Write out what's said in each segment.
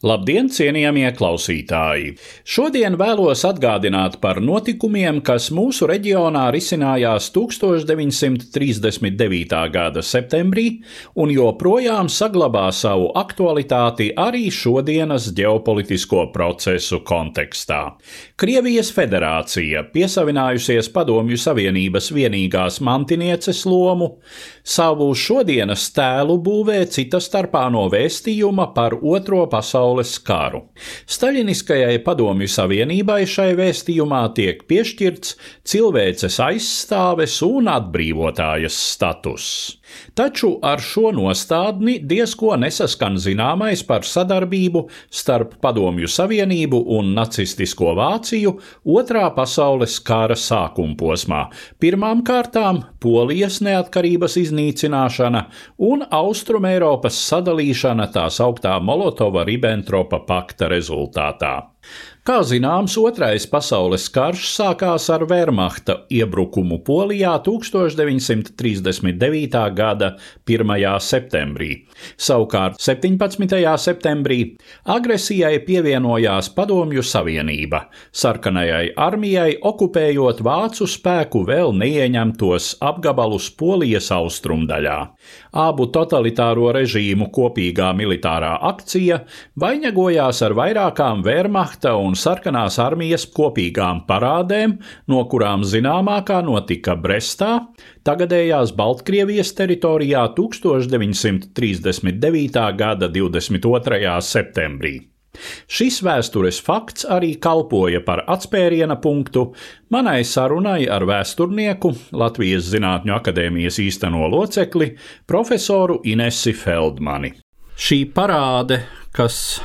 Labdien, cienījamie klausītāji! Šodien vēlos atgādināt par notikumiem, kas mūsu reģionā risinājās 1939. gada septembrī un joprojām saglabā savu aktualitāti arī šodienas ģeopolitisko procesu kontekstā. Krievijas federācija, piesavinājusies Padomju Savienības vienīgās mantinieces lomu, savu šodienas tēlu būvē cita starpā no vēstījuma par Otro pasaules karu. Staļiniskajai Padomju Savienībai šai vēstījumā tiek piešķirts cilvēces aizstāves un atbrīvotājas status. Taču ar šo nostādni diezko nesaskan zināmais par sadarbību starp Padomju Savienību un nacistisko Vāciju Otrā pasaules kara sākuma posmā. Pirmām kārtām Polijas neatkarības iznīcināšana un Austrumēropas sadalīšana tā sauktā Molotova-Ribbentropa pakta rezultātā. Kā zināms, Otrais pasaules karš sākās ar Wehrmachta iebrukumu Polijā 1939. gada 1. septembrī. Savukārt 17. septembrī agresijai pievienojās Padomju Savienība, sarkanajai armijai okupējot vācu spēku vēl neieņemtos apgabalus Polijas austrumdaļā. Abu totalitāro režīmu kopīgā militārā akcija vainagojās ar vairākām Wehrmachta un sarkanās armijas kopīgām parādēm, no kurām zināmākā notika Brestā, tagadējās Baltkrievijas teritorijā 1939. gada 22. septembrī. Šis vēstures fakts arī kalpoja par atspēriena punktu manai sarunai ar vēsturnieku, Latvijas Zinātņu akadēmijas īsteno locekli, profesoru Inesi Feldmani. Šī parāde, kas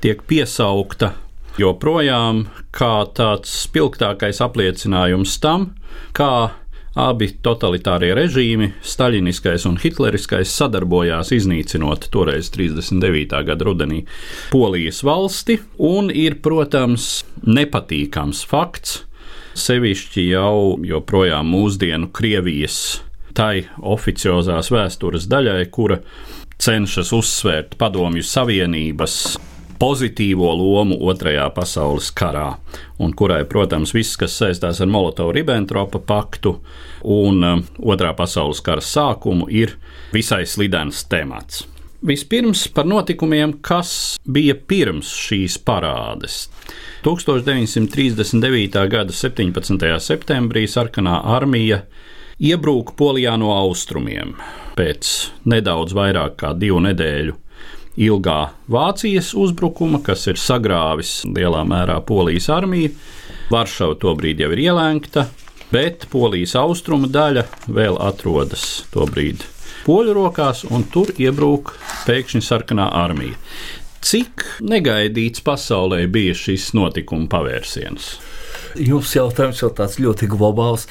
tiek piesaukta joprojām kā tāds spilgtākais apliecinājums tam, kā abi totalitārie režīmi, staļiniskais un hitleriskais, sadarbojās iznīcinot toreiz 39. gada rudenī Polijas valsti, un ir, protams, nepatīkams fakts, sevišķi jau joprojām mūsdienu Krievijas tai oficiozās vēstures daļai, kura cenšas uzsvērt Padomju Savienības pozitīvo lomu Otrajā pasaules karā, un kurai, protams, viss, kas saistās ar Molotovu-Ribbentropa paktu un um, Otrā pasaules kara sākumu, ir visai slidens temats. Vispirms par notikumiem, kas bija pirms šīs parādes. 1939. gada 17. septembrī sarkanā armija iebruka Polijā no austrumiem pēc nedaudz vairāk kā divu nedēļu ilgā Vācijas uzbrukuma, kas ir sagrāvis lielā mērā Polijas armiju. Varšava tobrīd jau ir ielēgta, bet Polijas austrumu daļa vēl atrodas tobrīd poļu rokās, un tur iebrūk pēkšņi sarkanā armija. Cik negaidīts pasaulē bija šis notikuma pavērsiens? Jūsu jautājums jau tāds ļoti globāls.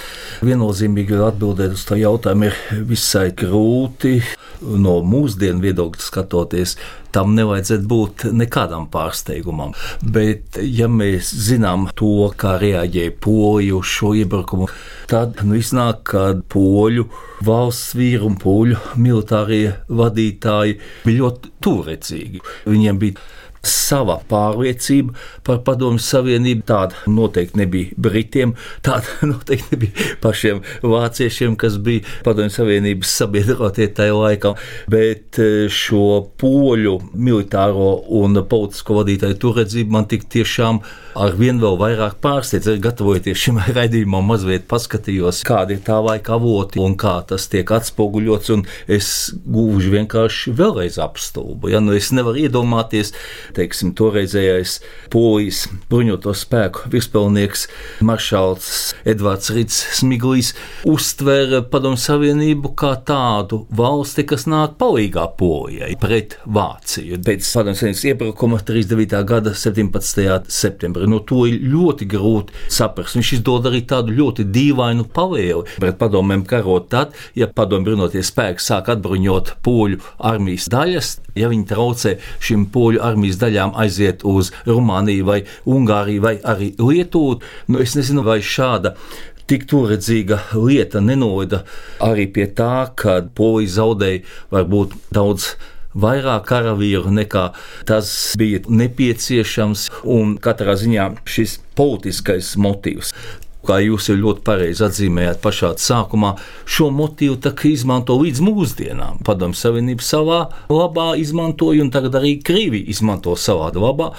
Viennozīmīgi atbildēt uz to jautājumu ir visai grūti. No mūsdienu viedokļa skatoties, tam nevajadzētu būt nekādam pārsteigumam. Bet, ja mēs zinām to, kā reaģēja poļi uz šo iebrukumu, tad nu, iznāk, ka poļu valsts vīri un poļu militārie vadītāji bija ļoti turecīgi. Viņiem bija sava pārliecība par Padomju Savienību. Tāda noteikti nebija Britiem, tāda noteikti nebija pašiem vāciešiem, kas bija Padomju Savienības sabiedrotie tajā laikā. Bet šo poļu militāro un politisko vadītāju turedzību man tik tiešām ar vien vēl vairāk pārsteidz. Gatavojoties šim raidījumam, mazliet paskatījos, kādi ir tā laika avoti un kā tas tiek atspoguļots. Es gluži vienkārši vēlreiz apstulbu. Ja? Nu, es nevaru iedomāties teiksim, toreizējais polijas bruņoto spēku virspelnieks maršals Edvards Rits Smiglis uztvēra Padomu Savienību kā tādu valsti, kas nāk palīgā polijai pret Vāciju. Pēc Padomu Savienības iebrukuma 39. gada 17. septembrī. No to ir ļoti grūti saprast. Viņš izdod arī tādu ļoti dīvainu pavēli pret padomēm karot tad, ja padomu bruņoties spēki sāk atbruņot poļu armijas daļas, ja viņi traucē šim poļu armijas daļām aiziet uz Rumāniju vai Ungāriju vai arī Lietuvu, nu es nezinu, vai šāda tik turedzīga lieta nenoveda arī pie tā, ka Polija zaudēja varbūt daudz vairāk karavīru nekā tas bija nepieciešams, katrā ziņā šis politiskais motīvs kā jūs jau ļoti pareizi atzīmējāt pašā sākumā, šo motīvu izmanto līdz mūsdienām. Padomu Savienība savā labā izmantoja, un tagad arī Krievija izmanto savā labā.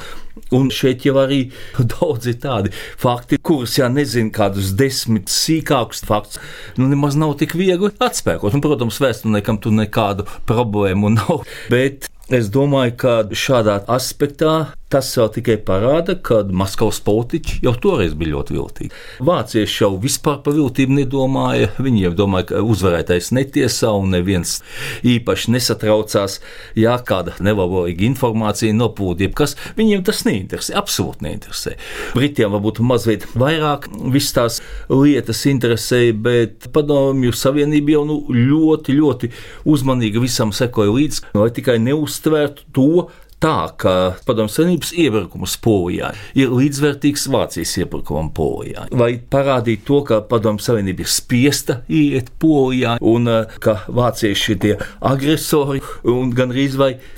Un šeit jau arī daudzi tādi fakti, kurus, ja nezinu, kādus desmit sīkākus faktus, nu nemaz nav tik viegli atspēkot. Un, protams, vēsturniekam tur nekādu problēmu nav. Bet Es domāju, ka šādā aspektā tas vēl tikai parāda, ka Maskavas politiķi jau toreiz bija ļoti viltīgi. Vācieši jau vispār par viltību nedomāja. Viņi jau domāja, ka uzvarētais netiesā un neviens īpaši nesatraucās, ja kāda nelabvēlīga informācija nopūta, jebkas. Viņiem tas neinteresē, absolūti neinteresē. Britiem varbūt mazliet vairāk viss tās lietas interesēja, bet padomju savienība jau nu, ļoti, ļoti uzmanīgi visam sekoja līdzi, lai tikai neuz uztvērtu to tā, ka Padomju Savienības iebrukums Polijā ir līdzvērtīgs Vācijas iebrukumam Polijā. Vai parādīt to, ka Padomju Savienība ir spiesta iet Polijā un eh, ka vācieši ir tie agresori un gan arī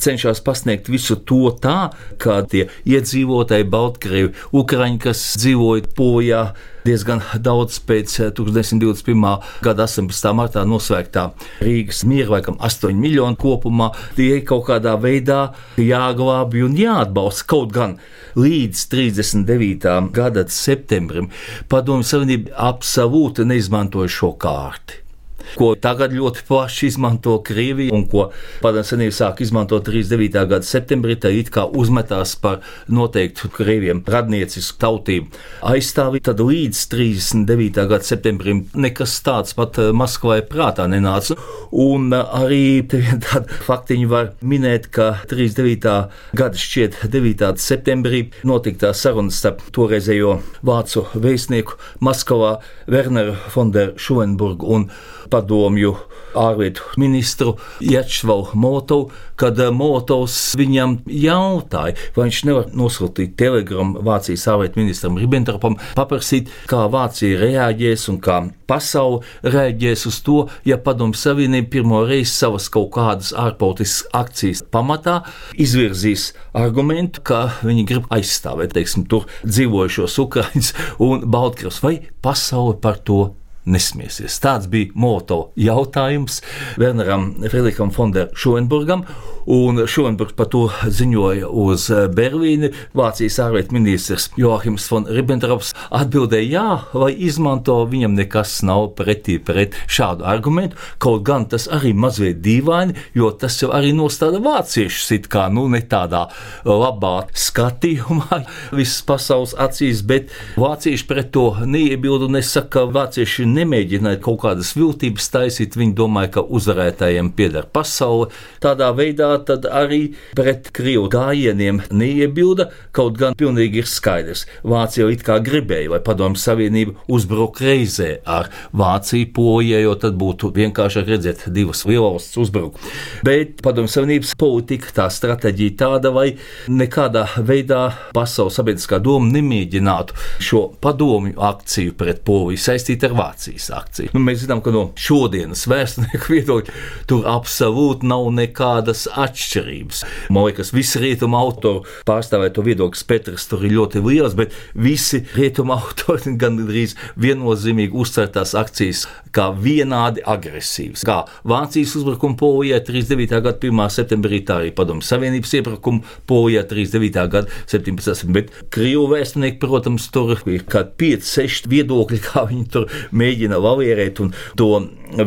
cenšas pasniegt visu to tā, ka tie iedzīvotāji, Baltkrievi, Ukraiņi, kas dzīvoja Polijā, diezgan daudz pēc 1921. Eh, gada 18. martā nosvēgtā Rīgas miera, laikam 8 miljonu kopumā, tie kaut kādā veidā jāglābj un jāatbalsta. Kaut gan līdz 39. gada septembrim Padomju Savienība absolūti neizmantoja šo kārti ko tagad ļoti plaši izmanto Krievija un ko Padomju Savienība sāk izmantot 39. gada septembrī, tā it kā uzmetās par noteiktu Krieviem radniecisku tautību aizstāvi, tad līdz 39. gada septembrim nekas tāds pat eh, Maskvai prātā nenāca. Un eh, arī tādu faktiņu var minēt, ka 39. gada šķiet 9. septembrī notika tā sarunas starp toreizējo vācu vēstnieku Maskavā Werneru Fonderu Šuenburgu un padomju ārlietu ministru Jačvalu Motovu, kad eh, Motovs viņam jautāja, vai viņš nevar nosūtīt telegramu Vācijas ārlietu ministram Ribbentropam, paprasīt, kā Vācija reaģēs un kā pasaule reaģēs uz to, ja Padomu Savienība pirmo reizi savas kaut kādas ārpolitiskas akcijas pamatā izvirzīs argumentu, ka viņi grib aizstāvēt, teiksim, tur dzīvojušos Ukraiņus un Baltkrievus, vai pasaule par to nesmiesies. Tāds bija Moto jautājums Werneram Friedricham Fonderam Šoenburgam, un Šoenburgs par to ziņoja uz Berlīni. Vācijas ārlietu ministrs Joachims von Ribbentrops atbildēja, jā, vai izmanto viņam nekas nav pretī pret šādu argumentu, kaut gan tas arī mazliet dīvaini, jo tas jau arī nostāda vāciešus it kā, nu, ne tādā labā skatījumā visas pasaules acīs, bet vācieši pret to neiebildu nesaka, ka vācieši nemēģināja kaut kādas viltības taisīt. Viņi domāja, ka uzvarētājiem pieder pasaule. Tādā veidā arī pret krievu gājieniem neiebilda, kaut gan pilnīgi ir skaidrs. Vācija jau it kā gribēja, lai Padomju Savienība uzbruk reizē ar Vāciju, Polijai, jo tad būtu vienkāršāk redzēt divas lielvalstis uzbrukumu. Bet Padomju Savienības politika, tā stratēģija tāda, vai nekādā veidā pasaules sabiedriskā doma nemēģinātu šo padomju akciju pret Poliju saistīt ar Vāciju akcijas akcija. Nu, mēs zinām, ka no šodienas vēsturnieku viedokļa tur absolūti nav nekādas atšķirības. Man liekas, visi rietumu autoru pārstāvēto viedokļu spektrs tur ir ļoti liels, bet visi rietumu autori gandrīz viennozīmīgi uztver tās akcijas kā vienādi agresīvas. Kā Vācijas uzbrukuma Polijā 39. gada 1. septembrī, tā arī Padomu Savienības iebrukuma Polijā 39. gada 17. bet Krievu vēsturnieki, protams, tur ir kādi 5, 6 viedokļi, kā viņi tur mēģina mēģina lavierēt un to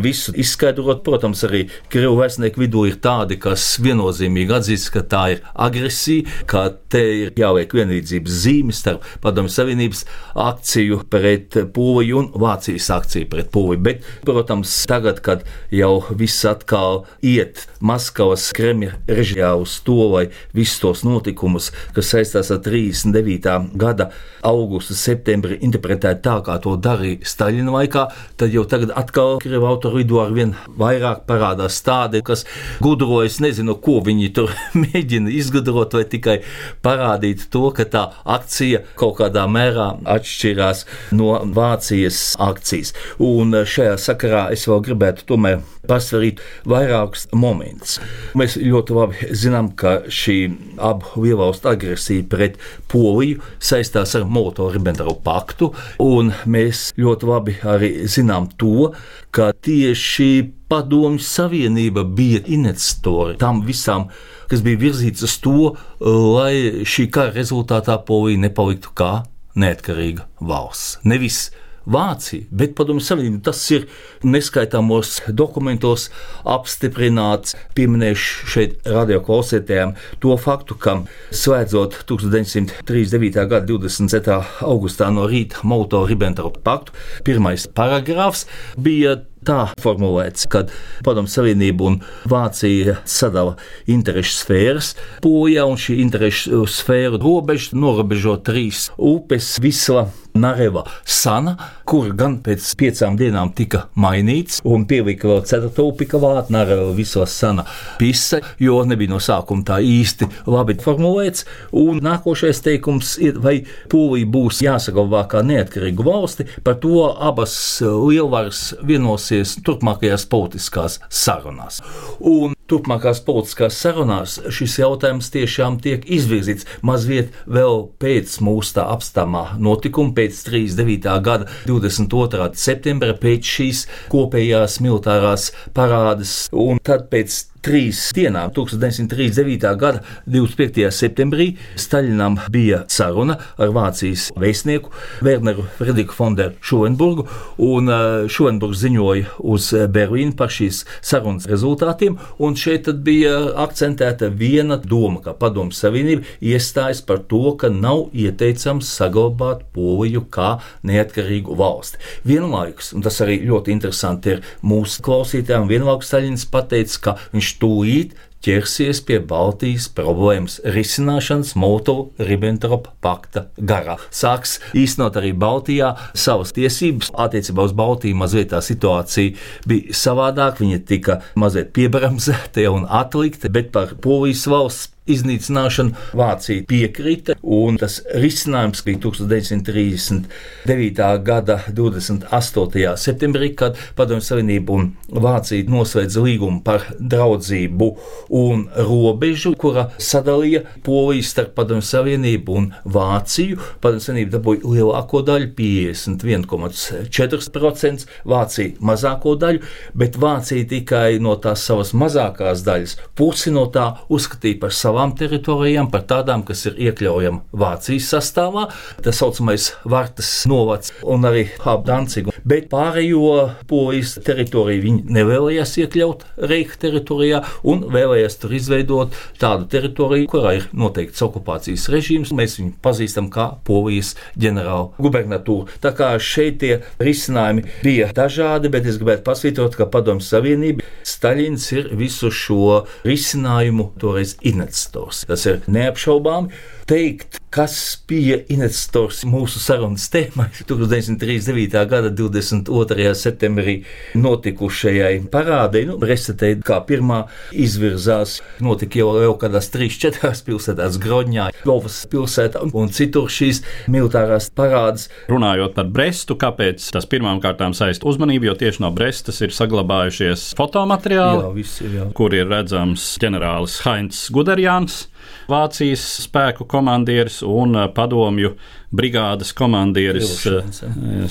visu izskaidrot. Protams, arī Krievu vēstnieku vidū ir tādi, kas viennozīmīgi atzīst, ka tā ir agresija, ka te ir jāliek vienlīdzības zīme starp Padomju Savienības akciju pret Poliju un Vācijas akciju pret Poliju. Bet, protams, tagad, kad jau viss atkal iet Maskavas Kremļa režijā uz to, lai visus tos notikumus, kas saistās ar 39. gada augustu, septembri, interpretētu tā, kā to darīja Staļina laikā, tad jau tagad atkal Krievu autoru vidū ar vien vairāk parādās tādi, kas gudrojas, nezinu, ko viņi tur mēģina izgudrot, vai tikai parādīt to, ka tā akcija kaut kādā mērā atšķirās no Vācijas akcijas. Un šajā sakarā es vēl gribētu tomēr pasvarīt vairākus momentus. Mēs ļoti labi zinām, ka šī abu lielvalstu agresija pret Poliju saistās ar Molotovu-Ribbentropu paktu, un mēs ļoti labi arī zinām to, ka tieši Padomju Savienība bija iniciatori tam visam, kas bija virzīts uz to, lai šī kara rezultātā Polija nepaliktu kā neatkarīga valsts. Nevis Vācija, bet Padomju Savienība tas ir neskaitāmos dokumentos apstiprināts. Pieminēšu šeit radioklausītājiem to faktu, ka slēdzot 1939. gada 27. augustā no rīta Molotovu-Ribbentropu paktu, pirmais paragrāfs bija tā formulēts, ka Padomu Savienība un Vācija sadala interešu sfēras. Polijā un šī interešu sfēru robeža norobežo trīs upes - Visla, Nareva, Sana, kur gan pēc piecām dienām tika mainīts un pielika vēl ceturto upi klāt, Nareva, Visla, Sana, Pisa, jo nebija no sākuma tā īsti labi formulēts. Un nākošais teikums ir, vai Polija būs jāsaglabā kā neatkarīga valsti, par to abas lielvaras vienosies turpmākajās politiskās sarunās. Un turpmākās politiskās sarunās šis jautājums tiešām tiek izvirzīts mazliet vēl pēc mūsu tā apstāmā notikuma, pēc 39. gada 22. septembra, pēc šīs kopējās militārās parādes, un tad pēc trīs dienām, 1939. gada 25. septembrī, Staļinam bija saruna ar Vācijas vēstnieku Werneru Frederiku Fonderu Šovenburgu, un Šovenburgs ziņoja uz Berlīnu par šīs sarunas rezultātiem, un šeit bija akcentēta viena doma, ka Padomu Savienība iestājas par to, ka nav ieteicams saglabāt Poliju kā neatkarīgu valsti. Vienlaikus, un tas arī ļoti interesanti ir mūsu klausītājiem, vienlaikus Staļins pateica, ka viņš tūlīt ķersies pie Baltijas problēmas risināšanas Molotov-Ribbentrop pakta garā. Sāks īstenot arī Baltijā savas tiesības. Attiecībā uz Baltiju mazliet tā situācija bija savādāka. Viņa tika mazliet piebramzēta un atlikta, bet par Polijas valsts iznīcināšanu Vācija piekrita, un tas risinājums bija 1939. gada 28. septembrī, kad Padomju Savienība un Vācija noslēdza līgumu par draudzību un robežu, kura sadalīja Poliju starp Padomju Savienību un Vāciju. Padomju Savienība dabūja lielāko daļu, 51,4%, Vācija mazāko daļu, bet Vācija tikai no tās savas mazākās daļas pusi no tā uzskatīja par savu savām teritorijām, par tādām, kas ir iekļaujama Vācijas sastāvā, tā saucamais Vartas novads un arī Hābdancigu. Bet pārējo polijas teritoriju viņi nevēlējās iekļaut Reika teritorijā un vēlējās tur izveidot tādu teritoriju, kurā ir noteikts okupācijas režīms. Mēs viņu pazīstam kā Polijas ģenerāla gubernatūra. Tā kā šeit tie risinājumi bija dažādi, bet es gribētu pasvītrot, ka Padomju Savienība Staļins ir visu šo risinājumu toreiz inec investors. Tas ir neapšaubāmi. Teikt, kas bija investors mūsu sarunas tēmai 1939. gada 22. septembrī notikušajai parādei, nu, Bresetē kā pirmā izvirzās, notika jau, jau kādās 3-4 pilsētās, Grodņā, Lovas pilsētā un citur šīs militārās parādes. Runājot par Brestu, kāpēc tas pirmām kārtām saist uzmanību, jo tieši no Brestas ir saglabājušies fotomateriāli, jā, visi, jā. kur ir redzams ģenerālis Heinz Guderjāns Jans, Vācijas spēku komandieris un uh, padomju brigādes komandieris uh,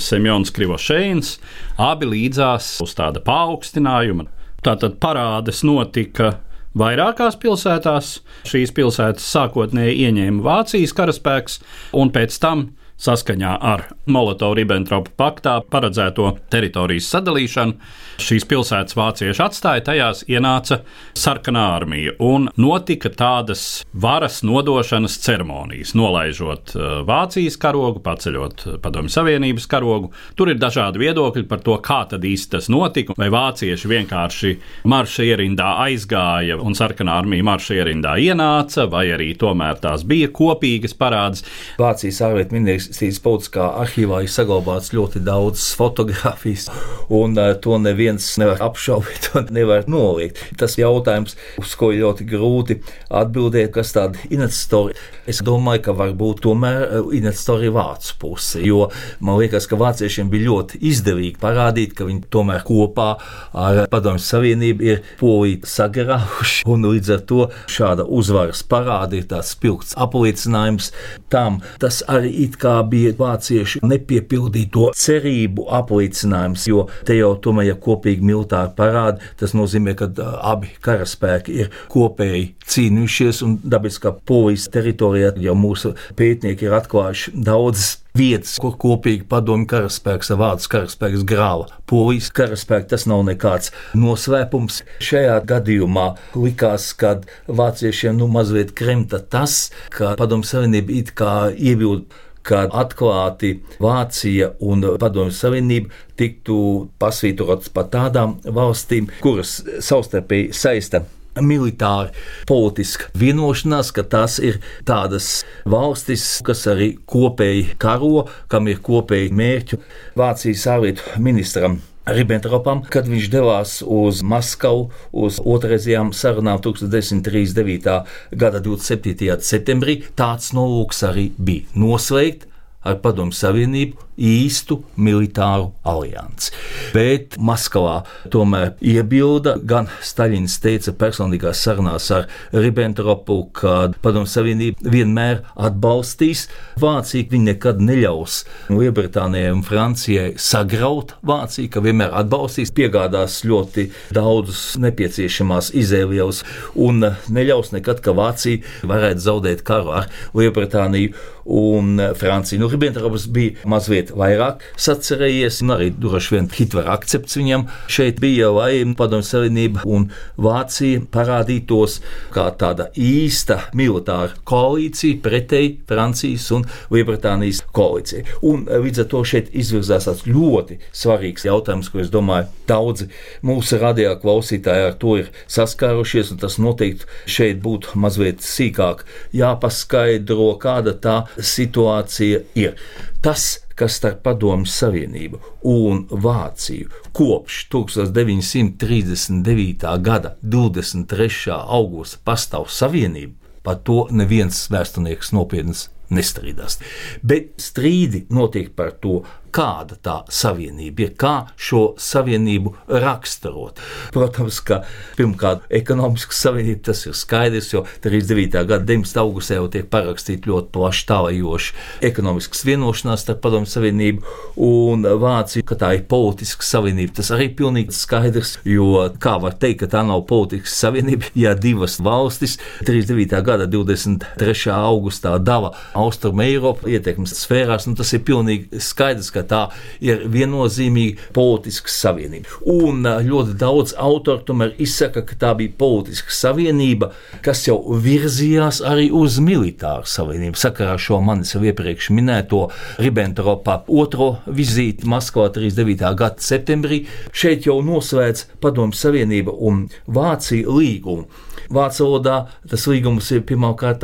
Semjons Krivošēns. Abi līdzās uz tāda paaugstinājuma. Tātad parādes notika vairākās pilsētās. Šīs pilsētas sākotnēji ieņēma Vācijas karaspēks, un pēc tam saskaņā ar Molotovu-Ribbentropa paktā paredzēto teritorijas sadalīšanu. Šīs pilsētas vācieši atstāja, tajās ienāca sarkanā armija un notika tādas varas nodošanas ceremonijas, nolaižot uh, Vācijas karogu, paceļot Padomju Savienības karogu. Tur ir dažādi viedokļi par to, kā tad īsti tas notika, vai vācieši vienkārši marša ierindā aizgāja un sarkanā armija marša ierindā ienāca, vai arī tomēr tās bija kopīgas parādas. Vācijas ārlietu ministrijas politiskā arhīvā ir saglabāts ļoti daudz fotografijas, un uh, to neviens nevar apšaubīt un nevar noliegt. Tas jautājums, uz ko ļoti grūti atbildēt, kas tāda investori. Es domāju, ka varbūt tomēr uh, investori ir vācu puse, jo man liekas, ka vāciešiem bija ļoti izdevīgi parādīt, ka viņi tomēr kopā ar Padomju Savienību ir poliju sagrāvuši, un līdz ar to šāda uzvaras parāda ir tāds spilgts apliecinājums tam. Tas arī it kā bija vāciešu nepiepildīto cerību apliecinājums, jo te jau tomēr ir kopīgi militāri parādi. Tas nozīmē, ka uh, abi karaspēki ir kopēji cīnījušies, un dabiski, ka polijas teritorijā jau mūsu pētnieki ir atklājuši daudzas vietas, kur kopīgi padomju karaspēks ar vācu karaspēks grāva. Polijas karaspēks tas nav nekāds noslēpums. Šajā gadījumā likās, ka vāciešiem nu mazliet kremta tas, ka padomju savienība it kā iebilda kad atklāti Vācija un Padomju Savienība tiktu pasvītrotas par tādām valstīm, kuras savstarpēji saista militāri, politiska vienošanās, ka tās ir tādas valstis, kas arī kopēji karo, kam ir kopēji mērķi. Vācijas ārlietu ministram Ribbentropam, kad viņš devās uz Maskavu uz otrreizējām sarunām 1939. gada 27. septembrī. Tāds nolūks arī bija noslēgt ar Padomu Savienību īstu militāru aliansi. Bet Maskavā tomēr iebilda, gan Staļins teica personīgās sarunās ar Ribbentropu, ka Padomu Savienība vienmēr atbalstīs Vāciju, viņi nekad neļaus Lielbritānijai un Francijai sagraut Vāciju, ka vienmēr atbalstīs, piegādās ļoti daudzus nepieciešamās izēvielas un neļaus nekad, ka Vācija varētu zaudēt karu ar Lielbritāniju un Franciju. Nu, Ribbentrops bija mazliet vairāk sacerējies, un arī droši vien Hitlera akcepts viņam šeit bija, lai Padomju Savienība un Vācija parādītos kā tāda īsta militāra koalīcija pretēji Francijas un Lielbritānijas koalīcijai. Un eh, līdz ar to šeit izvirzās tāds ļoti svarīgs jautājums, ko es domāju, daudzi mūsu radio klausītāji ar to ir saskārušies, un tas noteikti šeit būtu mazliet sīkāk jāpaskaidro, kāda tā situācija ir. Tas, kas starp Padomju Savienību un Vāciju kopš 1939. gada 23. augusta pastāv savienība, par to neviens vēsturnieks nopietns nestrīdās. Bet strīdi notiek par to, kāda tā savienība ir, kā šo savienību raksturot. Protams, ka pirmkārt, ekonomiska savienība tas ir skaidrs, jo 39. gada 19. augustā jau tiek parakstīta ļoti plaši tālajoša ekonomiskas vienošanās starp Padomju Savienību un Vāciju, ka tā ir politiska savienība. Tas arī ir pilnīgi skaidrs, jo kā var teikt, ka tā nav politiska savienība, ja divas valstis 39. gada 23. augustā dala Austrum Eiropu ietekmes sfērās, nu tas ir pilnīgi skaidrs, ka ka tā ir viennozīmīga politiska savienība. Un ļoti daudz autoru tomēr izsaka, ka tā bija politiska savienība, kas jau virzījās arī uz militāru savienību. Sakarā ar šo manis jau iepriekš minēto Ribbentropa otro vizīti Maskavā 39. gada septembrī, šeit jau noslēdz Padomju Savienība un Vācija līgumu. Vācu valodā tas līgums ir pirmkārt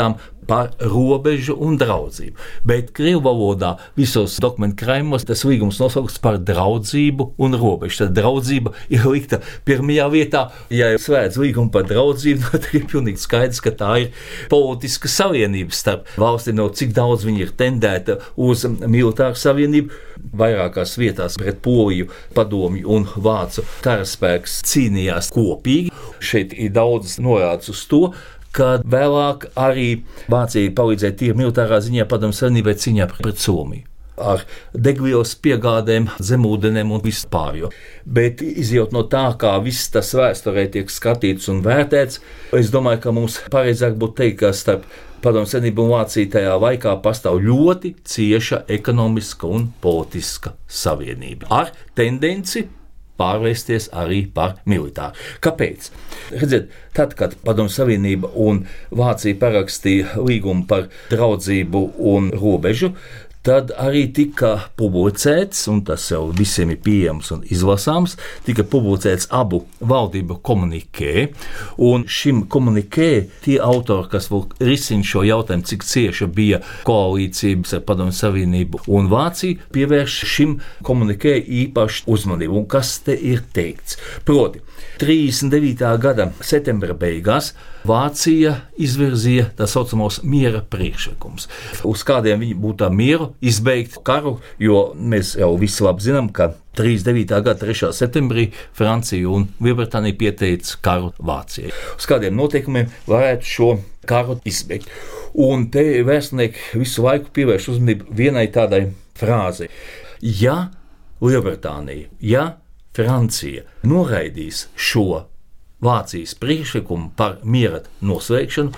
par robežu un draudzību. Bet krievu valodā visos dokumentu krājumos tas līgums nosaukts par draudzību un robežu. Tad draudzība ir likta pirmajā vietā. Ja slēdz līgumu par draudzību, tad ir pilnīgi skaidrs, ka tā ir politiska savienība starp valstīm, no cik daudz viņi ir tendēta uz militāru savienību. Vairākās vietās pret Poliju, Padomju un Vācu karaspēks cīnījās kopīgi. Šeit ir daudz norādes uz to, kad vēlāk arī Vācija palīdzēja tīri militārā ziņā padomu savienībai cīņā pret Somiju ar degvielas piegādēm, zemūdenēm un vispār. Bet izjūt no tā, kā viss tas vēsturē tiek skatīts un vērtēts, es domāju, ka mums pareizāk būtu teikt, ka starp Padomju Savienība un Vācija tajā laikā pastāv ļoti cieša ekonomiska un politiska savienība ar tendenci pārvērsties arī par militāru. Kāpēc? Redziet, tad, kad Padomju Savienība un Vācija parakstīja līgumu par draudzību un robežu, tad arī tika publicēts, un tas jau visiem ir pieejams un izlasāms, tika publicēts abu valdību komunikē. Un šim komunikē tie autori, kas risina šo jautājumu, cik cieša bija koalīcijas ar Padomu Savienību un Vāciju, pievērš šim komunikē īpašu uzmanību. Un kas te ir teikts? Proti, 39. gada septembra beigās Vācija izvirzīja tā saucamos miera priekšlikumus, uz kādiem viņi būtu mieru izbeigt karu, jo mēs jau visi labi zinām, ka 39. gada 3. septembrī Francija un Lielbritānija pieteica karu Vācijai. Uz kādiem noteikumiem varētu šo karu izbeigt. Un te vēsturnieki visu laiku pievērš uzmanību vienai tādai frāzei. Ja Lielbritānija, ja Francija noraidīs šo Vācijas priekšlikumu par miera noslēgšanu,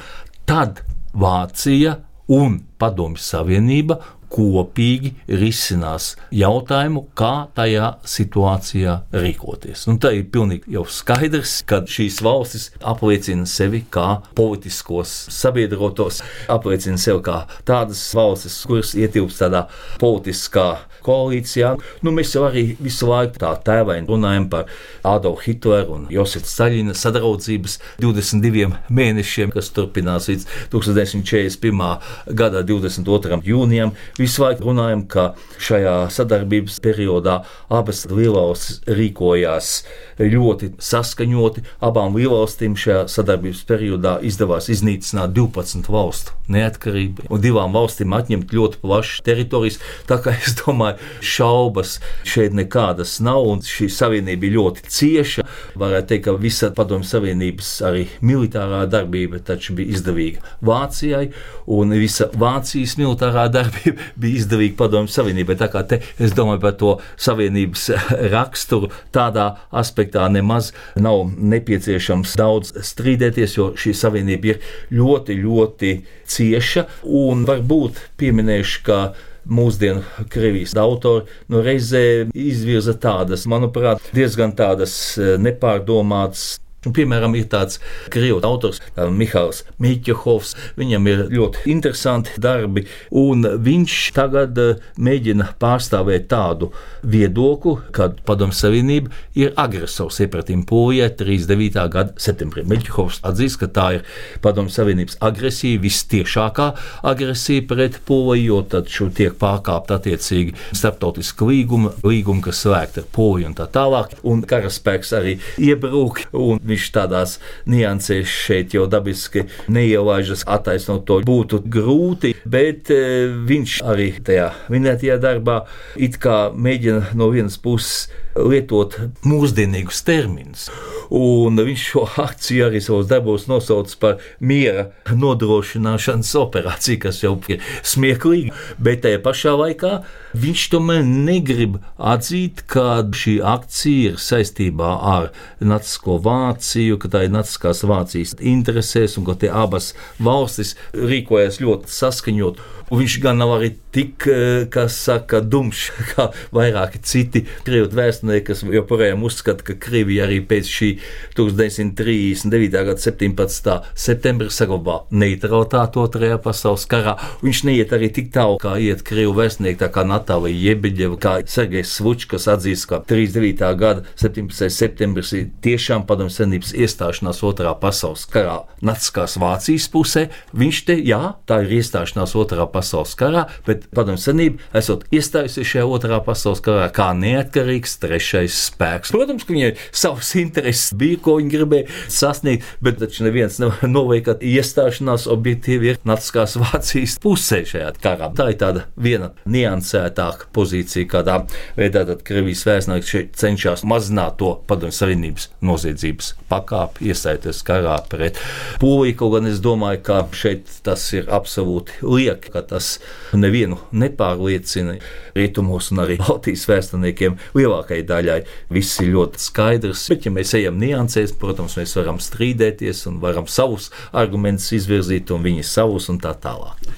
tad Vācija un Padomju Savienība kopīgi risinās jautājumu, kā tajā situācijā rīkoties. Un tā ir pilnīgi jau skaidrs, ka šīs valstis apliecina sevi kā politiskos sabiedrotos, apliecina sevi kā tādas valstis, kuras ietilpst tādā politiskā koalīcijā. Nu, mēs jau arī visu laiku tā tēvaini runājam par Adolfu Hitleru un Josifu Staļina sadraudzības 22 mēnešiem, kas turpinās līdz 1941. gada 22. jūnijam visu laiku runājam, ka šajā sadarbības periodā abas lielvalstis rīkojās ļoti saskaņoti. Abām lielvalstīm šajā sadarbības periodā izdevās iznīcināt 12 valstu neatkarību un divām valstīm atņemt ļoti plašas teritorijas. Tā kā es domāju, šaubas šeit nekādas nav un šī savienība ir ļoti cieša. Varētu teikt, ka visa padomju savienības arī militārā darbība taču bija izdevīga Vācijai un visa Vācijas militārā darbība bija izdevīga padomju savienībai. Tā kā te es domāju par to savienības raksturu tādā aspektā nemaz nav nepieciešams daudz strīdēties, jo šī savienība ir ļoti, ļoti cieša un varbūt pieminēšu, ka mūsdienu Krievijas autori nu, reizē izvirza tādas, manuprāt, diezgan tādas nepārdomātas Un, piemēram, ir tāds krievu autors, Mihāls Mīķehovs. Viņam ir ļoti interesanti darbi, un viņš tagad mēģina pārstāvēt tādu viedokli, ka Padomju Savienība ir agresors iepratīm Polijai 39. gada septembrī. Mīķehovs atzīst, ka tā ir Padomju Savienības agresija, vistiešākā agresija pret Poliju, jo tad šur tiek pārkāpta attiecīgi starptautiska līguma, līguma, kas slēgta ar Poliju un tā tālāk, un karaspēks arī iebrūk. Un viņš tādās niansēs šeit jau dabiski neielaižas, attaisnot to būtu grūti, bet e, viņš arī tajā minētajā darbā it kā mēģina no vienas puses lietot mūsdienīgus terminus. Un viņš šo akciju arī savos darbos nosauc par miera nodrošināšanas operāciju, kas jau ir smieklīgi, bet tajā pašā laikā viņš tomēr negrib atzīt, ka šī akcija ir saistībā ar Nacisko Vāciju, ka tā ir Naciskās Vācijas interesēs un ka tie abas valstis rīkojas ļoti saskaņot. Un viņš gan nav arī tik, eh, kas saka, dumšs kā vairāki citi krievu vēstnieki, kas joprojām uzskata, ka Krievija arī pēc šī 1939. gada 17. septembra saglabā neutralitāti otrajā pasaules karā. Viņš neiet arī tik tālu, kā iet krievu vēstnieki, tā kā Natālija Jebeģeva, kā Sergejs Svučs, kas atzīst, ka 39. gada 17. septembris ir tiešām padomju senības iestāšanās otrā pasaules karā Naciskās Vācijas pusē. Viņš te, jā, tā ir iestāšanās otrā pasaules karā, bet Padomju Savienība esot iestājusies šajā otrā pasaules karā kā neatkarīgs trešais spēks. Protams, ka viņai savas intereses bija, ko viņi gribēja sasniegt, bet taču neviens noveikt, ka iestāšanās objektīvi ir Naciskās Vācijas pusē šajā karā. Tā ir tāda viena niansētāka pozīcija, kādā veidā Krievijas vēstnieks šeit cenšas mazināt to Padomju Savienības noziedzības pakāpi, iesaistīties karā pret Poliju. Kaut gan es domāju, ka šeit tas ir absolūti lieki, ka tas nevienu nepārliecina. Rietumos un arī Baltijas vēsturniekiem lielākajai daļai viss ir ļoti skaidrs. Bet, ja mēs ejam niansēs, protams, mēs varam strīdēties un varam savus argumentus izvirzīt, un viņi savus un tā tālāk.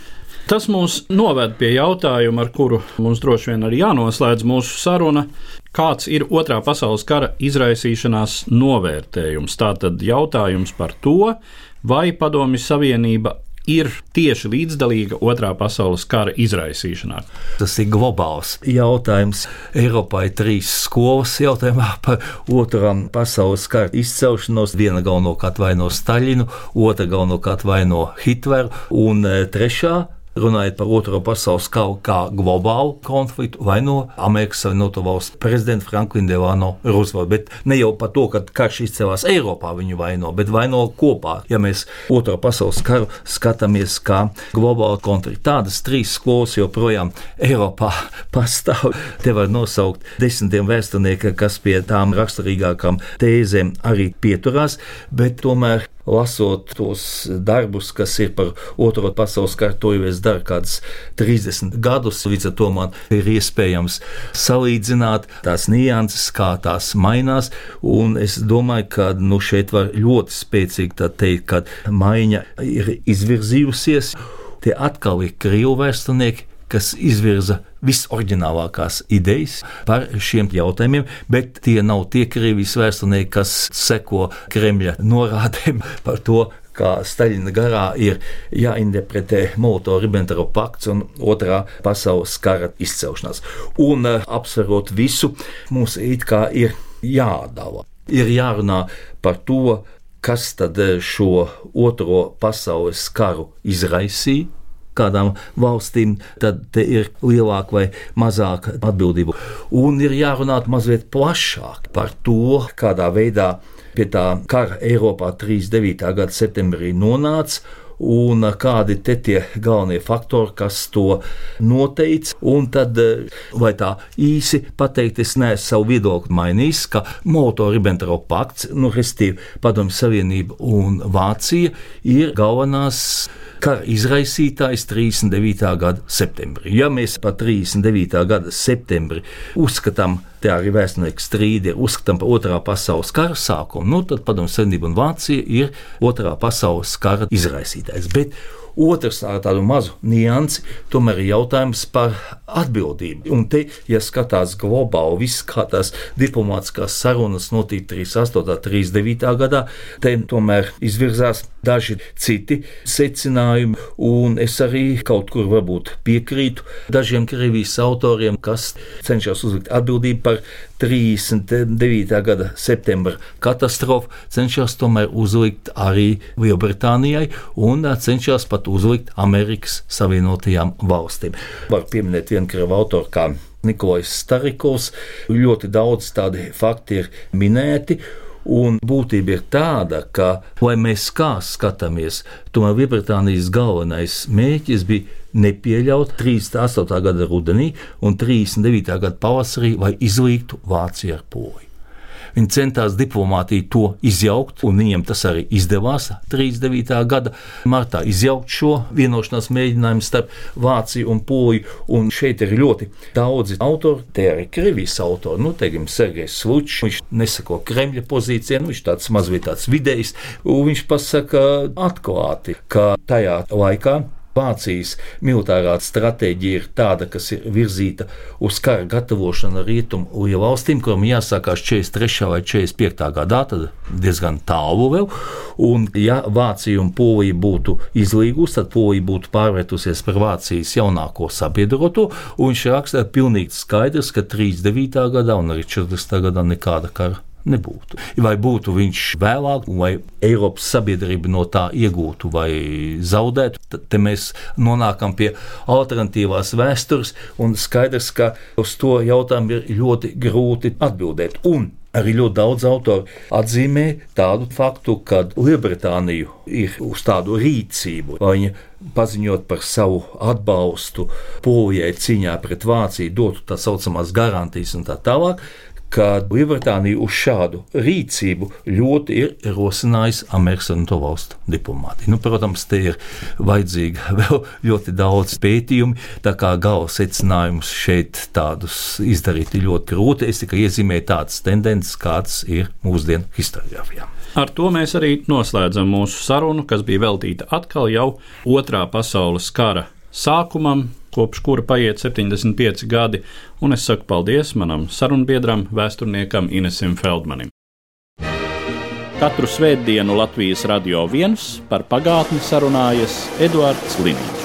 Tas mūs noved pie jautājuma, ar kuru mums droši vien arī jānoslēdz mūsu saruna. Kāds ir otrā pasaules kara izraisīšanās novērtējums? Tātad jautājums par to, vai Padomju Savienība ir tieši līdzdalīga otrā pasaules kara izraisīšanā. Tas ir globāls jautājums. Eiropā ir trīs skolas jautājumā par otrā pasaules kara izcelšanos. Viena galvenokārt vaino Staļinu, otra galvenokārt vaino Hitleru un e, trešā runājot par Otro pasaules karu kā globālu konfliktu, vai no Amerikas Savienoto Valstu prezidenta Franklina Delano Roosevelta. Bet ne jau par to, ka karš izcēlās Eiropā viņu vaino, bet vaino kopā. Ja mēs Otro pasaules karu skatāmies kā globālu konfliktu, tādas trīs skolas joprojām Eiropā pastāv. Te var nosaukt desmitiem vēsturnieku, kas pie tām raksturīgākām tēzēm arī pieturās, bet tomēr lasot tos darbus, kas ir par Otro pasaules karu, to jau es daru kādus 30 gadus. Līdz ar to man ir iespējams salīdzināt tās nianses, kā tās mainās. Un es domāju, ka nu, šeit var ļoti spēcīgi teikt, ka maiņa ir izvirzījusies. Tie atkal ir krievu vēsturnieki, kas izvirza visoriģinālākās idejas par šiem jautājumiem, bet tie nav tie Krievijas vēsturnieki, kas seko Kremļa norādēm par to, kā Staļina garā ir jāinterpretē Molotovu-Ribbentropa pakts un otrā pasaules kara izcelšanās. Un eh, apsverot visu, mums it kā ir jādala. Ir jārunā par to, kas tad eh, šo otro pasaules karu izraisīja kādām valstīm, tad ir lielāka vai mazāka atbildība. Un ir jārunā mazliet plašāk par to, kādā veidā pie tā kara Eiropā 39. gada septembrī nonāca un kādi te tie galvenie faktori, kas to noteica. Un tad, vai tā īsi pateikt, es neesmu savu viedokli mainījis, ka Molotovu-Ribbentropa pakts, nu, respektīvi Padomju Savienība un Vācija ir galvenās kara izraisītājs 39. gada septembrī. Ja mēs par 39. gada septembri uzskatām, te arī vēsturnieks strīdi, uzskatām par otrā pasaules kara sākumu, nu, tad Padomju Savienība un Vācija ir otrā pasaules kara izraisītājs. Bet Otrs ar tādu mazu niansi, tomēr ir jautājums par atbildību. Un te, ja skatās globāli, viss kā tās diplomātiskās sarunas notika 38. un 39. gadā, te tomēr izvirzās daži citi secinājumi, un es arī kaut kur varbūt piekrītu dažiem Krievijas autoriem, kas cenšas uzlikt atbildību par 39. gada septembra katastrofu, cenšas tomēr uzlikt arī Lielbritānijai un cenšas pat uzlikt Amerikas Savienotajām valstīm. Var pieminēt vienu krievu autoru kā Nikolais Starikovs. Ļoti daudz tādi fakti ir minēti. Un būtība ir tāda, ka, lai mēs kā skatāmies, tomēr Lielbritānijas galvenais mērķis bija nepieļaut 38. gada rudenī un 39. gada pavasarī, lai izlīgtu Vāciju ar poju. Viņi centās diplomātiju to izjaukt, un viņiem tas arī izdevās 39. gada martā izjaukt šo vienošanās mēģinājumu starp Vāciju un Poliju. Un šeit ir ļoti daudzi autori, tie arī Krievijas autori, nu, teiksim, Sergejs Slučs, viņš nesako Kremļa pozīcijai, nu, viņš tāds mazliet tāds vidējs, un viņš pasaka atklāti, ka tajā laikā Vācijas militārā stratēģija ir tāda, kas ir virzīta uz kara gatavošanu rietumu valstīm, kurām jāsākās 43. vai 45. gadā, tad diezgan tālu vēl. Un, ja Vācija un Polija būtu izlīgusi, tad Polija būtu pārvērtusies par Vācijas jaunāko sabiedroto. Viņš raksta, ka pilnīgi skaidrs, ka 39. gadā un arī 40. gadā nekāda kara nebūtu. Vai būtu viņš vēlāk, vai Eiropas sabiedrība no tā iegūtu vai zaudētu, tad mēs nonākam pie alternatīvās vēstures, un skaidrs, ka uz to jautājumu ir ļoti grūti atbildēt. Un Arī ļoti daudz autoru atzīmē tādu faktu, ka Lielbritānija ir uz tādu rīcību, viņa paziņot par savu atbalstu Polijai cīņā pret Vāciju, dotu tā saucamās garantijas un tā tālāk, ka Lielbritānija uz šādu rīcību ļoti ir rosinājusi Amerikas Savienoto Valstu diplomātiju. Nu, protams, te ir vajadzīga vēl ļoti daudz pētījumu, tā kā gala secinājumus šeit tādus izdarīt ir ļoti grūti. Es tikai iezīmēju tādas tendences, kādas ir mūsdienu historiografijā. Ar to mēs arī noslēdzam mūsu sarunu, kas bija veltīta atkal jau otrā pasaules kara sākumam, kopš kura paiet 75 gadi, un es saku paldies manam sarunbiedram, vēsturniekam Inesim Feldmanim. Katru svētdienu Latvijas radio viens par pagātni sarunājas Eduards Līniju.